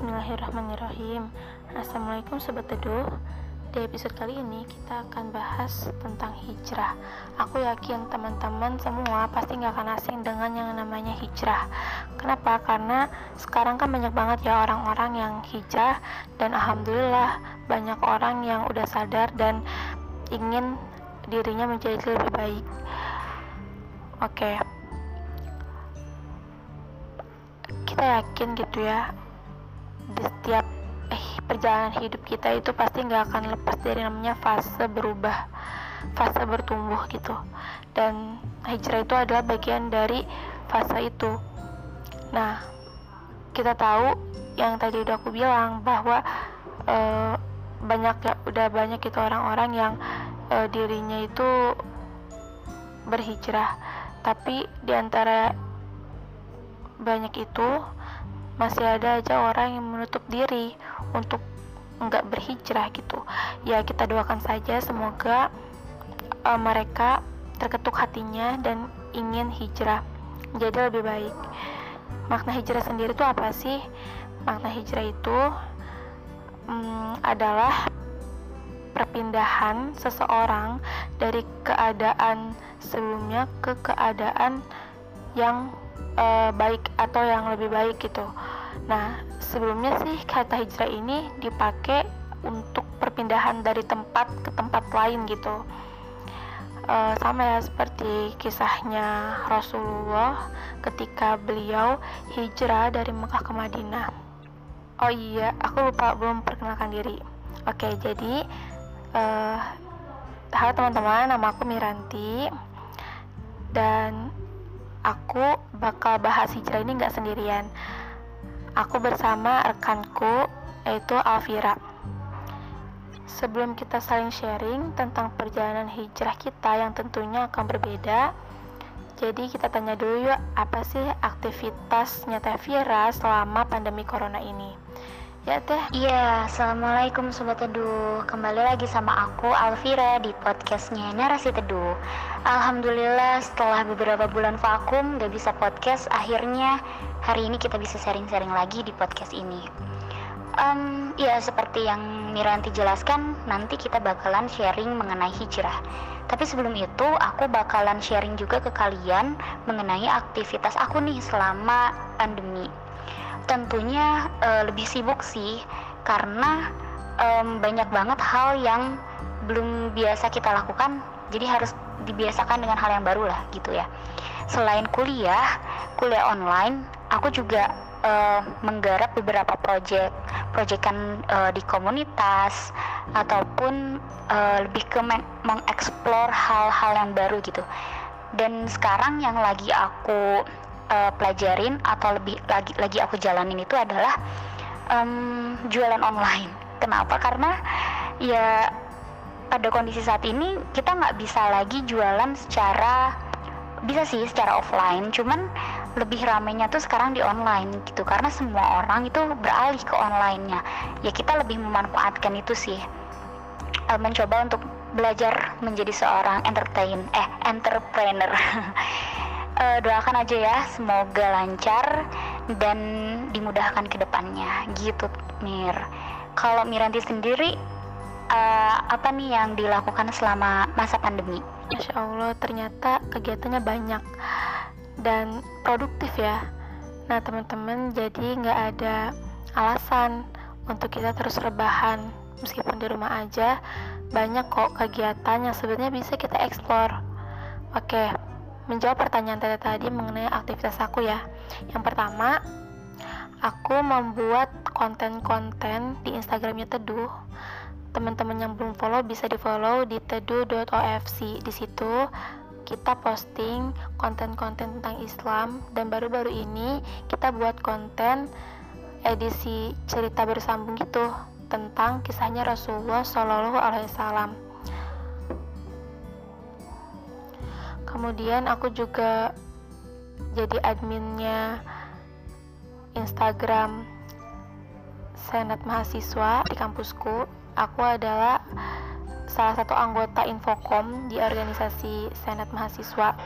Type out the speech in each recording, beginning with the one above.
Bismillahirrahmanirrahim. Assalamualaikum Sobat Teduh. Di episode kali ini kita akan bahas tentang hijrah. Aku yakin teman-teman semua pasti nggak akan asing dengan yang namanya hijrah. Kenapa? Karena sekarang kan banyak banget ya orang-orang yang hijrah Dan Alhamdulillah banyak orang yang udah sadar dan ingin dirinya menjadi lebih baik. Oke. Kita yakin gitu ya di setiap eh, perjalanan hidup kita itu pasti nggak akan lepas dari namanya fase berubah fase bertumbuh gitu. Dan hijrah itu adalah bagian dari fase itu. Nah kita tahu yang tadi udah aku bilang bahwa e, banyak ya udah banyak itu orang-orang yang e, dirinya itu berhijrah. Tapi di antara banyak itu masih ada aja orang yang menutup diri untuk nggak berhijrah gitu. Ya kita doakan saja semoga uh, mereka terketuk hatinya dan ingin hijrah menjadi lebih baik. Makna hijrah sendiri itu apa sih? Makna hijrah itu um, adalah perpindahan seseorang dari keadaan sebelumnya ke keadaan yang uh, baik atau yang lebih baik gitu. Nah, sebelumnya sih kata hijrah ini dipakai untuk perpindahan dari tempat ke tempat lain gitu. Uh, sama ya seperti kisahnya Rasulullah ketika beliau hijrah dari Mekah ke Madinah. Oh iya, aku lupa belum perkenalkan diri. Oke, jadi uh, halo teman-teman, nama aku Miranti dan aku bakal bahas hijrah ini nggak sendirian. Aku bersama rekanku yaitu Alvira. Sebelum kita saling sharing tentang perjalanan hijrah kita yang tentunya akan berbeda, jadi kita tanya dulu yuk apa sih aktivitasnya Teh Vira selama pandemi corona ini? Ya teh. Iya, assalamualaikum sobat teduh. Kembali lagi sama aku Alvira di podcastnya Narasi Teduh. Alhamdulillah setelah beberapa bulan vakum gak bisa podcast, akhirnya hari ini kita bisa sharing-sharing lagi di podcast ini. Um, ya seperti yang Miranti jelaskan, nanti kita bakalan sharing mengenai hijrah. Tapi sebelum itu, aku bakalan sharing juga ke kalian mengenai aktivitas aku nih selama pandemi tentunya uh, lebih sibuk sih karena um, banyak banget hal yang belum biasa kita lakukan jadi harus dibiasakan dengan hal yang baru lah gitu ya. Selain kuliah kuliah online aku juga uh, menggarap beberapa proyek proyekan uh, di komunitas ataupun uh, lebih ke mengeksplor hal-hal yang baru gitu. Dan sekarang yang lagi aku uh, pelajarin atau lebih lagi lagi aku jalanin itu adalah um, jualan online. Kenapa? Karena ya pada kondisi saat ini kita nggak bisa lagi jualan secara bisa sih secara offline, cuman lebih ramenya tuh sekarang di online gitu karena semua orang itu beralih ke onlinenya. Ya kita lebih memanfaatkan itu sih uh, mencoba untuk belajar menjadi seorang entertain eh entrepreneur uh, doakan aja ya semoga lancar dan dimudahkan ke depannya. Gitu Mir. Kalau Miranti sendiri uh, apa nih yang dilakukan selama masa pandemi? Masya Allah ternyata kegiatannya banyak dan produktif ya. Nah teman-teman jadi nggak ada alasan untuk kita terus rebahan. Meskipun di rumah aja banyak kok kegiatan yang sebenarnya bisa kita eksplor oke menjawab pertanyaan tadi tadi mengenai aktivitas aku ya. Yang pertama, aku membuat konten-konten di Instagramnya Teduh. Teman-teman yang belum follow bisa di follow di teduh.ofc. Di situ kita posting konten-konten tentang Islam dan baru-baru ini kita buat konten edisi cerita bersambung gitu tentang kisahnya Rasulullah Shallallahu Alaihi Wasallam kemudian aku juga jadi adminnya Instagram Senat Mahasiswa di kampusku. Aku adalah salah satu anggota Infokom di organisasi Senat Mahasiswa.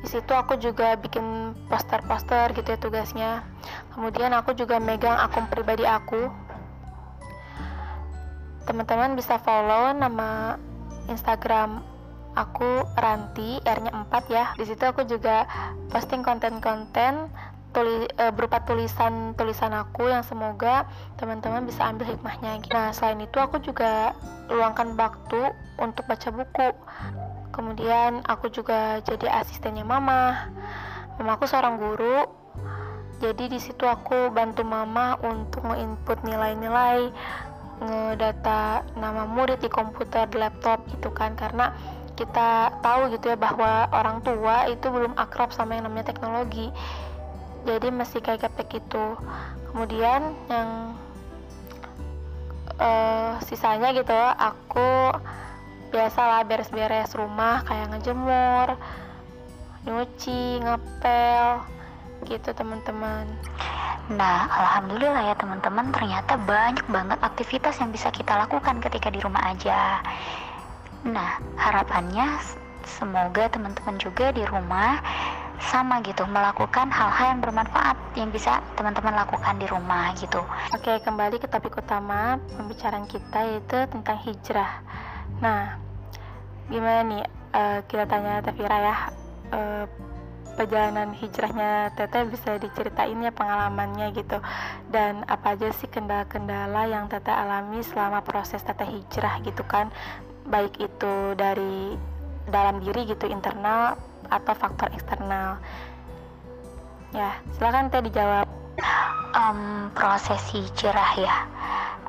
Di situ aku juga bikin poster-poster gitu ya tugasnya. Kemudian aku juga megang akun pribadi aku. Teman-teman bisa follow nama Instagram aku Ranti R-nya 4 ya. Di situ aku juga posting konten-konten tuli, e, berupa tulisan tulisan aku yang semoga teman-teman bisa ambil hikmahnya. Nah selain itu aku juga luangkan waktu untuk baca buku. Kemudian aku juga jadi asistennya mama. Mama aku seorang guru. Jadi di situ aku bantu mama untuk menginput nilai-nilai ngedata nama murid di komputer di laptop gitu kan. Karena kita tahu gitu ya bahwa orang tua itu belum akrab sama yang namanya teknologi. Jadi masih kayak kepek gitu. Kemudian yang uh, sisanya gitu aku biasalah beres-beres rumah kayak ngejemur nyuci ngepel gitu teman-teman. Nah, alhamdulillah ya teman-teman, ternyata banyak banget aktivitas yang bisa kita lakukan ketika di rumah aja. Nah, harapannya semoga teman-teman juga di rumah sama gitu melakukan hal-hal yang bermanfaat yang bisa teman-teman lakukan di rumah gitu. Oke, kembali ke topik utama pembicaraan kita yaitu tentang hijrah. Nah, gimana nih uh, kita tanya Tevira ya uh, perjalanan hijrahnya Teteh bisa diceritain ya pengalamannya gitu dan apa aja sih kendala-kendala yang Teteh alami selama proses Teteh hijrah gitu kan baik itu dari dalam diri gitu internal atau faktor eksternal. Ya silakan Teh dijawab. Um, proses hijrah ya.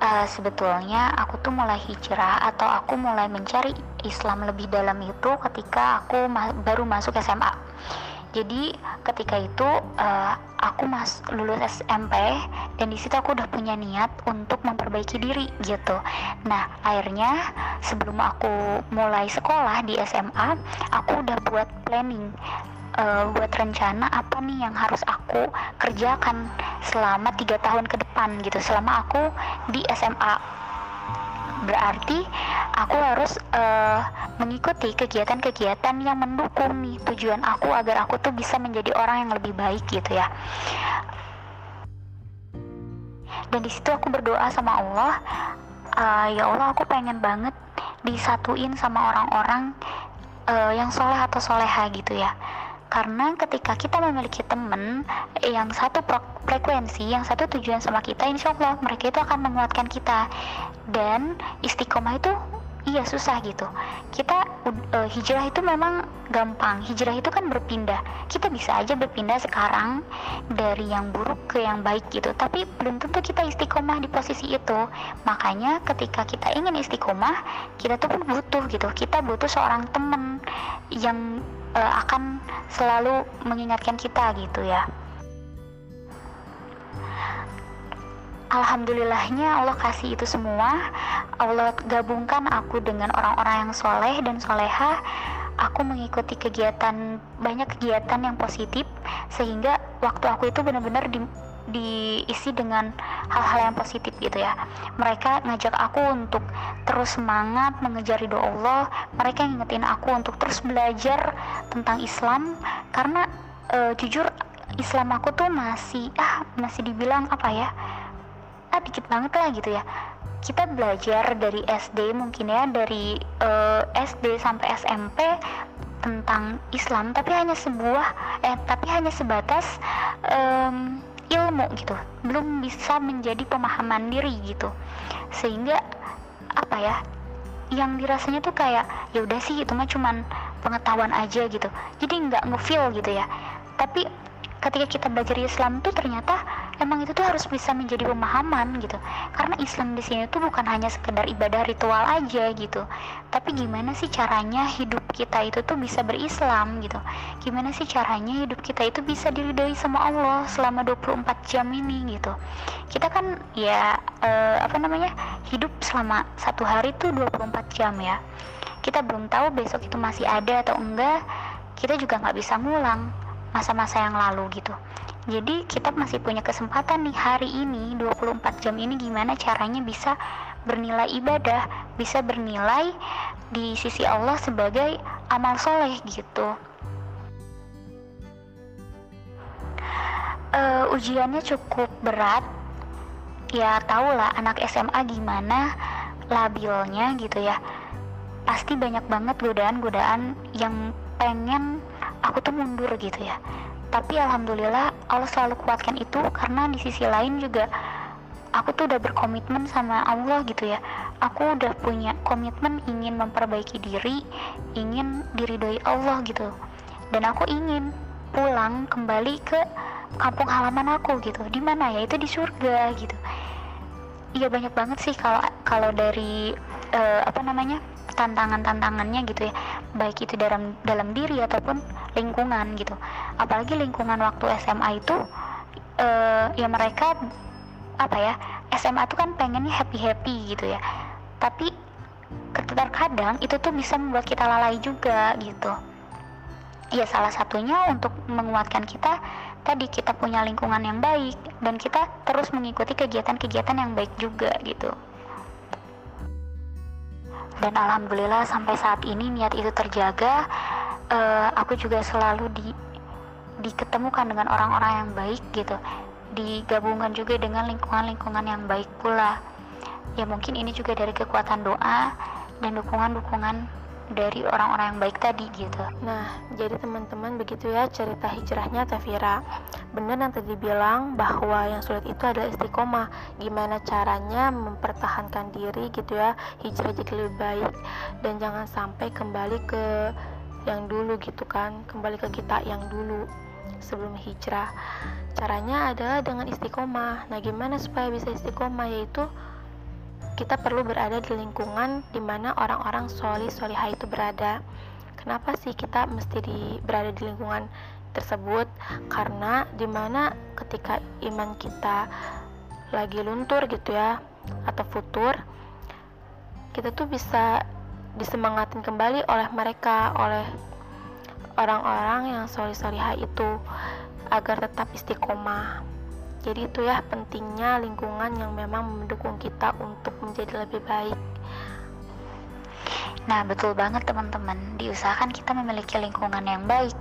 Uh, sebetulnya aku tuh mulai hijrah atau aku mulai mencari Islam lebih dalam itu ketika aku ma baru masuk SMA. Jadi ketika itu uh, aku mas lulus SMP dan di situ aku udah punya niat untuk memperbaiki diri gitu. Nah akhirnya sebelum aku mulai sekolah di SMA, aku udah buat planning uh, buat rencana apa nih yang harus aku kerjakan selama tiga tahun ke depan gitu selama aku di SMA berarti aku harus uh, mengikuti kegiatan-kegiatan yang mendukung nih tujuan aku agar aku tuh bisa menjadi orang yang lebih baik gitu ya. Dan di situ aku berdoa sama Allah uh, ya Allah aku pengen banget disatuin sama orang-orang uh, yang soleh atau soleha gitu ya. Karena ketika kita memiliki teman yang satu frekuensi, yang satu tujuan sama kita, insya Allah mereka itu akan menguatkan kita. Dan istiqomah itu iya susah gitu. Kita uh, hijrah itu memang gampang. Hijrah itu kan berpindah. Kita bisa aja berpindah sekarang dari yang buruk ke yang baik gitu. Tapi belum tentu kita istiqomah di posisi itu. Makanya ketika kita ingin istiqomah, kita tuh pun butuh gitu. Kita butuh seorang teman yang uh, akan selalu mengingatkan kita gitu ya. Alhamdulillahnya Allah kasih itu semua. Allah gabungkan aku dengan orang-orang yang soleh dan soleha. Aku mengikuti kegiatan banyak kegiatan yang positif Sehingga waktu aku itu benar-benar di, diisi dengan hal-hal yang positif gitu ya. Mereka ngajak aku untuk terus semangat mengejar ridho Allah. Mereka ngingetin aku untuk terus belajar tentang Islam karena e, jujur Islam aku tuh masih ah masih dibilang apa ya ah dikit banget lah gitu ya. Kita belajar dari SD mungkin ya dari uh, eh, SD sampai SMP tentang Islam tapi hanya sebuah eh tapi hanya sebatas um, ilmu gitu. Belum bisa menjadi pemahaman diri gitu. Sehingga apa ya yang dirasanya tuh kayak ya udah sih itu mah cuman pengetahuan aja gitu. Jadi nggak ngefeel gitu ya. Tapi ketika kita belajar Islam tuh ternyata emang itu tuh harus bisa menjadi pemahaman gitu. Karena Islam di sini tuh bukan hanya sekedar ibadah ritual aja gitu. Tapi gimana sih caranya hidup kita itu tuh bisa berislam gitu? Gimana sih caranya hidup kita itu bisa diridhoi sama Allah selama 24 jam ini gitu? Kita kan ya eh, apa namanya hidup selama satu hari tuh 24 jam ya. Kita belum tahu besok itu masih ada atau enggak. Kita juga nggak bisa ngulang masa-masa yang lalu gitu. Jadi kita masih punya kesempatan nih hari ini 24 jam ini gimana caranya bisa bernilai ibadah bisa bernilai di sisi Allah sebagai amal soleh gitu. Uh, ujiannya cukup berat. Ya tau lah anak SMA gimana labilnya gitu ya. Pasti banyak banget godaan-godaan yang pengen aku tuh mundur gitu ya. Tapi alhamdulillah Allah selalu kuatkan itu karena di sisi lain juga aku tuh udah berkomitmen sama Allah gitu ya. Aku udah punya komitmen ingin memperbaiki diri ingin diridhoi Allah gitu. Dan aku ingin pulang kembali ke kampung halaman aku gitu. Di mana ya? Itu di surga gitu. Iya banyak banget sih kalau kalau dari uh, apa namanya tantangan-tantangannya gitu ya baik itu dalam dalam diri ataupun lingkungan gitu. Apalagi lingkungan waktu SMA itu uh, ya mereka apa ya SMA tuh kan pengennya happy happy gitu ya. Tapi terkadang itu tuh bisa membuat kita lalai juga gitu. Ya salah satunya untuk menguatkan kita tadi kita punya lingkungan yang baik dan kita terus mengikuti kegiatan-kegiatan yang baik juga gitu dan alhamdulillah sampai saat ini niat itu terjaga. Uh, aku juga selalu di diketemukan dengan orang-orang yang baik gitu. Digabungkan juga dengan lingkungan-lingkungan yang baik pula. Ya mungkin ini juga dari kekuatan doa dan dukungan-dukungan dari orang-orang yang baik tadi gitu. Nah, jadi teman-teman begitu ya cerita hijrahnya Tafira. Benar yang tadi bilang bahwa yang sulit itu adalah istiqomah. Gimana caranya mempertahankan diri gitu ya, hijrah jadi lebih baik dan jangan sampai kembali ke yang dulu gitu kan, kembali ke kita yang dulu sebelum hijrah. Caranya adalah dengan istiqomah. Nah, gimana supaya bisa istiqomah yaitu kita perlu berada di lingkungan di mana orang-orang soli solihah itu berada. Kenapa sih kita mesti di, berada di lingkungan tersebut? Karena di mana ketika iman kita lagi luntur gitu ya atau futur, kita tuh bisa disemangatin kembali oleh mereka, oleh orang-orang yang soli solihah itu agar tetap istiqomah. Jadi itu ya pentingnya lingkungan yang memang mendukung kita untuk menjadi lebih baik. Nah, betul banget teman-teman. Diusahakan kita memiliki lingkungan yang baik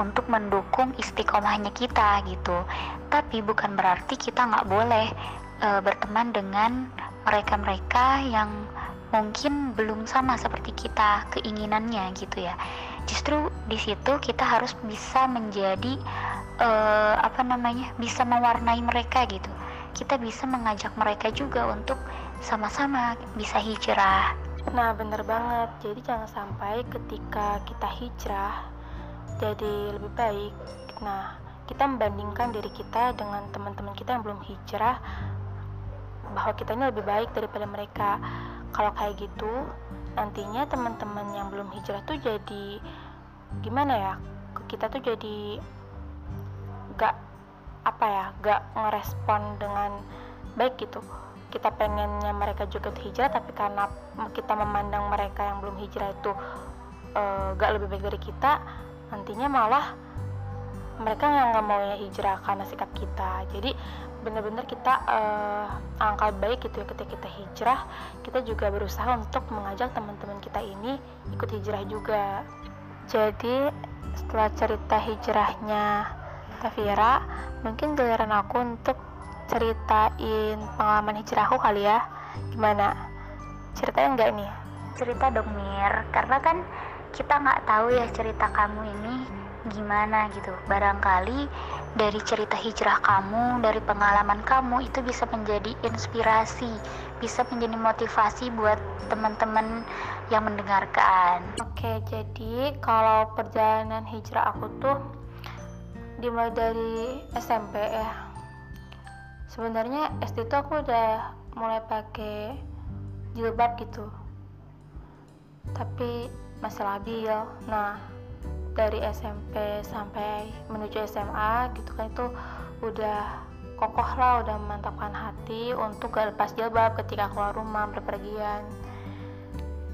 untuk mendukung istiqomahnya kita gitu. Tapi bukan berarti kita nggak boleh e, berteman dengan mereka-mereka yang mungkin belum sama seperti kita keinginannya gitu ya. Justru di situ kita harus bisa menjadi uh, apa namanya bisa mewarnai mereka gitu. Kita bisa mengajak mereka juga untuk sama-sama bisa hijrah. Nah bener banget. Jadi jangan sampai ketika kita hijrah jadi lebih baik. Nah kita membandingkan diri kita dengan teman-teman kita yang belum hijrah bahwa kita ini lebih baik daripada mereka. Kalau kayak gitu nantinya teman-teman yang belum hijrah tuh jadi gimana ya? Kita tuh jadi apa ya gak ngerespon dengan baik gitu. Kita pengennya mereka juga hijrah tapi karena kita memandang mereka yang belum hijrah itu uh, gak lebih baik dari kita nantinya malah mereka yang nggak mau ya hijrah karena sikap kita. Jadi benar-benar kita uh, angka baik gitu ya ketika kita hijrah kita juga berusaha untuk mengajak teman-teman kita ini ikut hijrah juga. Jadi setelah cerita hijrahnya Tafira, mungkin giliran aku untuk ceritain pengalaman hijrahku kali ya. Gimana? Ceritain nggak nih? Cerita dong Mir, karena kan kita nggak tahu ya cerita kamu ini gimana gitu. Barangkali dari cerita hijrah kamu, dari pengalaman kamu itu bisa menjadi inspirasi, bisa menjadi motivasi buat teman-teman yang mendengarkan. Oke, jadi kalau perjalanan hijrah aku tuh dimulai dari SMP ya. Sebenarnya SD itu aku udah mulai pakai jilbab gitu. Tapi masih labil. Nah dari SMP sampai menuju SMA gitu kan itu udah kokoh lah udah memantapkan hati untuk gak lepas jilbab ketika keluar rumah berpergian.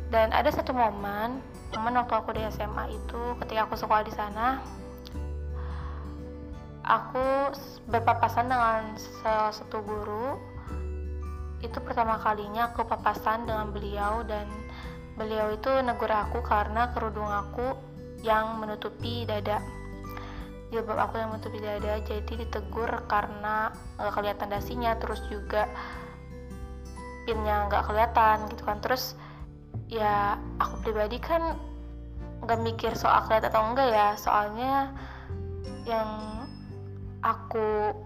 Dan ada satu momen momen waktu aku di SMA itu ketika aku sekolah di sana aku berpapasan dengan salah satu guru. Itu pertama kalinya aku papasan dengan beliau dan beliau itu negur aku karena kerudung aku yang menutupi dada. Jilbab aku yang menutupi dada jadi ditegur karena nggak kelihatan dasinya terus juga pinnya nggak kelihatan gitu kan. Terus ya aku pribadi kan nggak mikir soal kelihatan atau enggak ya. Soalnya yang aku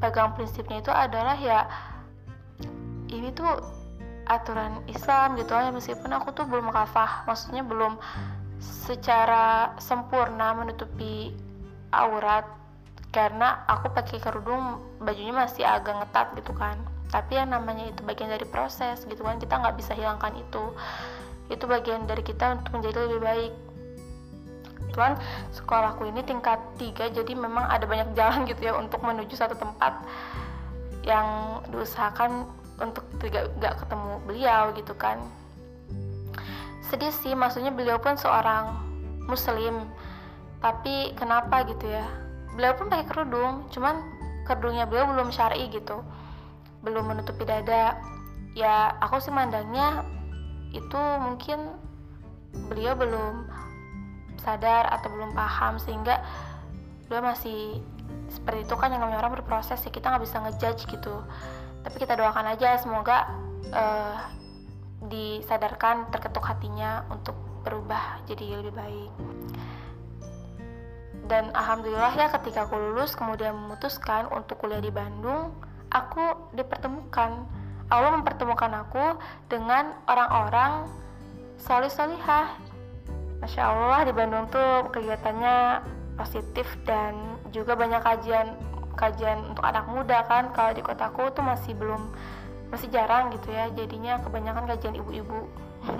pegang prinsipnya itu adalah ya ini tuh aturan Islam gitu ya meskipun aku tuh belum kafah maksudnya belum secara sempurna menutupi aurat karena aku pakai kerudung bajunya masih agak ngetat gitu kan. Tapi yang namanya itu bagian dari proses gitu kan kita nggak bisa hilangkan itu. Itu bagian dari kita untuk menjadi lebih baik Tuhan sekolahku ini tingkat 3 jadi memang ada banyak jalan gitu ya untuk menuju satu tempat yang diusahakan untuk tidak gak ketemu beliau gitu kan. Sedih sih maksudnya beliau pun seorang muslim. Tapi kenapa gitu ya? Beliau pun pakai kerudung cuman kerudungnya beliau belum syari gitu. Belum menutupi dada. Ya aku sih mandangnya itu mungkin beliau belum sadar atau belum paham sehingga beliau masih seperti itu kan yang namanya orang berproses ya kita nggak bisa ngejudge gitu. Tapi kita doakan aja semoga uh, disadarkan terketuk hatinya untuk berubah jadi lebih baik. Dan alhamdulillah ya ketika aku lulus kemudian memutuskan untuk kuliah di Bandung aku dipertemukan. Allah mempertemukan aku dengan orang-orang solih solihah Masya Allah di Bandung tuh kegiatannya positif dan juga banyak kajian kajian untuk anak muda kan. Kalau di kotaku tuh masih belum masih jarang gitu ya. Jadinya kebanyakan kajian ibu-ibu.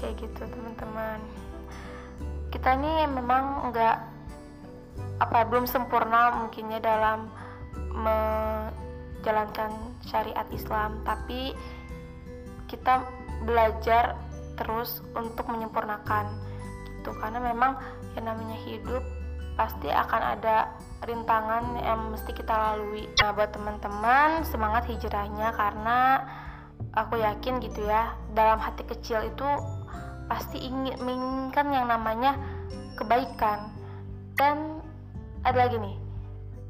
Kayak gitu teman-teman. Kita ini memang enggak apa belum sempurna mungkinnya dalam menjalankan syariat Islam. Tapi kita belajar terus untuk menyempurnakan gitu karena memang yang namanya hidup pasti akan ada rintangan yang mesti kita lalui. Nah, buat teman-teman semangat hijrahnya karena aku yakin gitu ya, dalam hati kecil itu pasti ingin menginginkan yang namanya kebaikan. Dan ada lagi nih,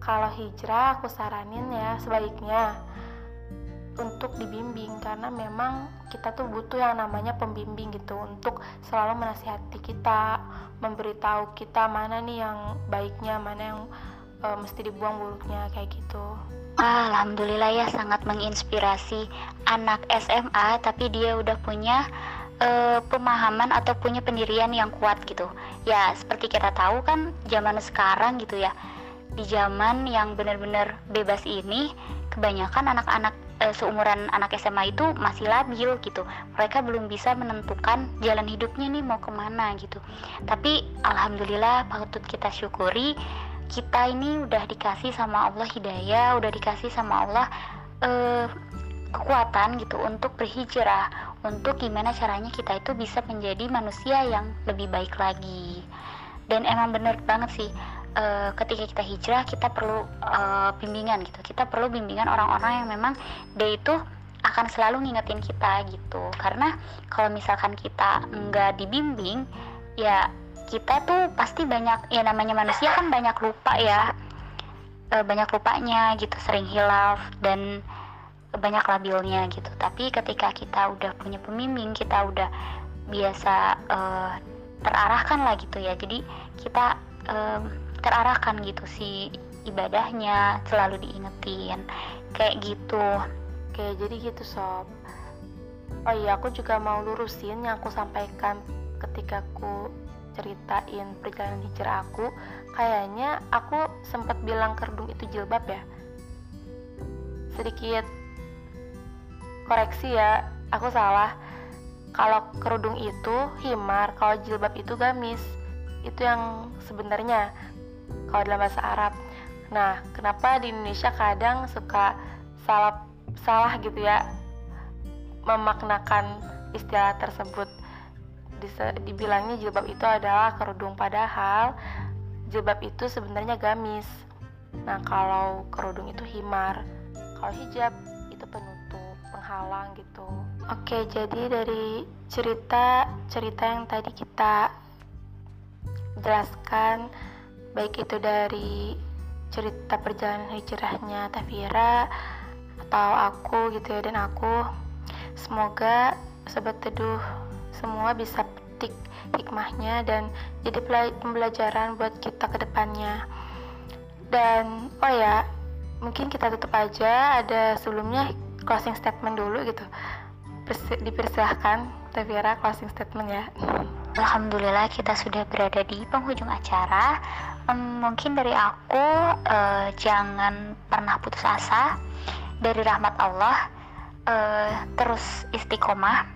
kalau hijrah aku saranin ya sebaiknya untuk dibimbing karena memang kita tuh butuh yang namanya pembimbing gitu untuk selalu menasihati kita, memberitahu kita mana nih yang baiknya, mana yang uh, mesti dibuang buruknya kayak gitu. Alhamdulillah ya sangat menginspirasi anak SMA tapi dia udah punya uh, pemahaman atau punya pendirian yang kuat gitu. Ya seperti kita tahu kan zaman sekarang gitu ya di zaman yang benar-benar bebas ini kebanyakan anak-anak e, seumuran anak SMA itu masih labil gitu. Mereka belum bisa menentukan jalan hidupnya nih mau ke mana gitu. Tapi alhamdulillah patut kita syukuri kita ini udah dikasih sama Allah hidayah udah dikasih sama Allah e, kekuatan gitu untuk berhijrah untuk gimana caranya kita itu bisa menjadi manusia yang lebih baik lagi. Dan emang bener banget sih uh, ketika kita hijrah kita perlu uh, bimbingan gitu. Kita perlu bimbingan orang-orang yang memang dia itu akan selalu ngingetin kita gitu. Karena kalau misalkan kita nggak dibimbing ya kita tuh pasti banyak ya namanya manusia kan banyak lupa ya. E, banyak lupanya gitu sering hilaf dan banyak labilnya gitu. Tapi ketika kita udah punya pembimbing kita udah biasa uh, terarahkan lah gitu ya. Jadi kita um, terarahkan gitu si ibadahnya selalu diingetin. Kayak gitu. Oke jadi gitu sob. Oh iya aku juga mau lurusin yang aku sampaikan ketika aku ceritain perjalanan hijrah aku. Kayaknya aku sempat bilang kerudung itu jilbab ya. Sedikit koreksi ya aku salah. Kalau kerudung itu himar kalau jilbab itu gamis. Itu yang sebenarnya kalau dalam bahasa Arab. Nah, kenapa di Indonesia kadang suka salah salah gitu ya memaknakan istilah tersebut. Dibilangnya jilbab itu adalah kerudung padahal jilbab itu sebenarnya gamis. Nah, kalau kerudung itu himar. Kalau hijab itu penutup, penghalang gitu. Oke, jadi dari cerita cerita yang tadi kita jelaskan baik itu dari cerita perjalanan hijrahnya Tafira atau aku gitu ya dan aku semoga sobat teduh semua bisa petik hikmahnya dan jadi pembelajaran buat kita ke depannya. Dan oh ya mungkin kita tutup aja. Ada sebelumnya closing statement dulu gitu. Dipersilahkan Tevira closing statement ya. Alhamdulillah kita sudah berada di penghujung acara um, mungkin dari aku uh, jangan pernah putus asa. Dari rahmat Allah uh, terus istiqomah.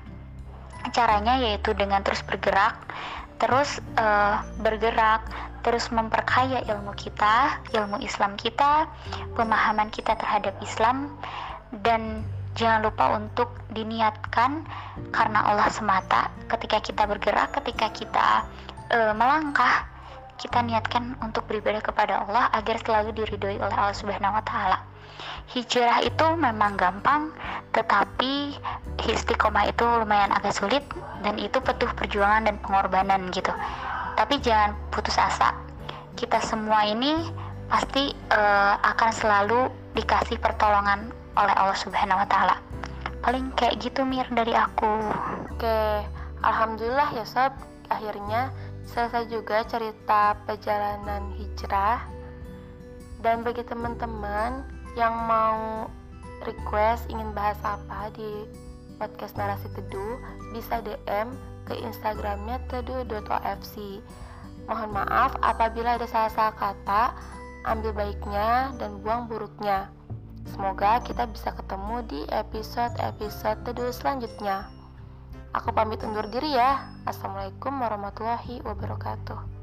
Caranya yaitu dengan terus bergerak terus uh, bergerak terus memperkaya ilmu kita, ilmu Islam kita, pemahaman kita terhadap Islam dan jangan lupa untuk diniatkan karena Allah semata ketika kita bergerak, ketika kita e, melangkah, kita niatkan untuk beribadah kepada Allah agar selalu diridhoi oleh Allah Subhanahu wa taala. Hijrah itu memang gampang, tetapi istiqomah itu lumayan agak sulit dan itu petuh perjuangan dan pengorbanan gitu tapi jangan putus asa kita semua ini pasti uh, akan selalu dikasih pertolongan oleh Allah Subhanahu wa taala. Paling kayak gitu Mir dari aku. Oke, alhamdulillah ya sob, akhirnya selesai juga cerita perjalanan hijrah. Dan bagi teman-teman yang mau request ingin bahas apa di podcast narasi teduh, bisa DM ke Instagramnya teduh.ofc. Mohon maaf apabila ada salah-salah kata, ambil baiknya dan buang buruknya. Semoga kita bisa ketemu di episode-episode teduh selanjutnya. Aku pamit undur diri ya. Assalamualaikum warahmatullahi wabarakatuh.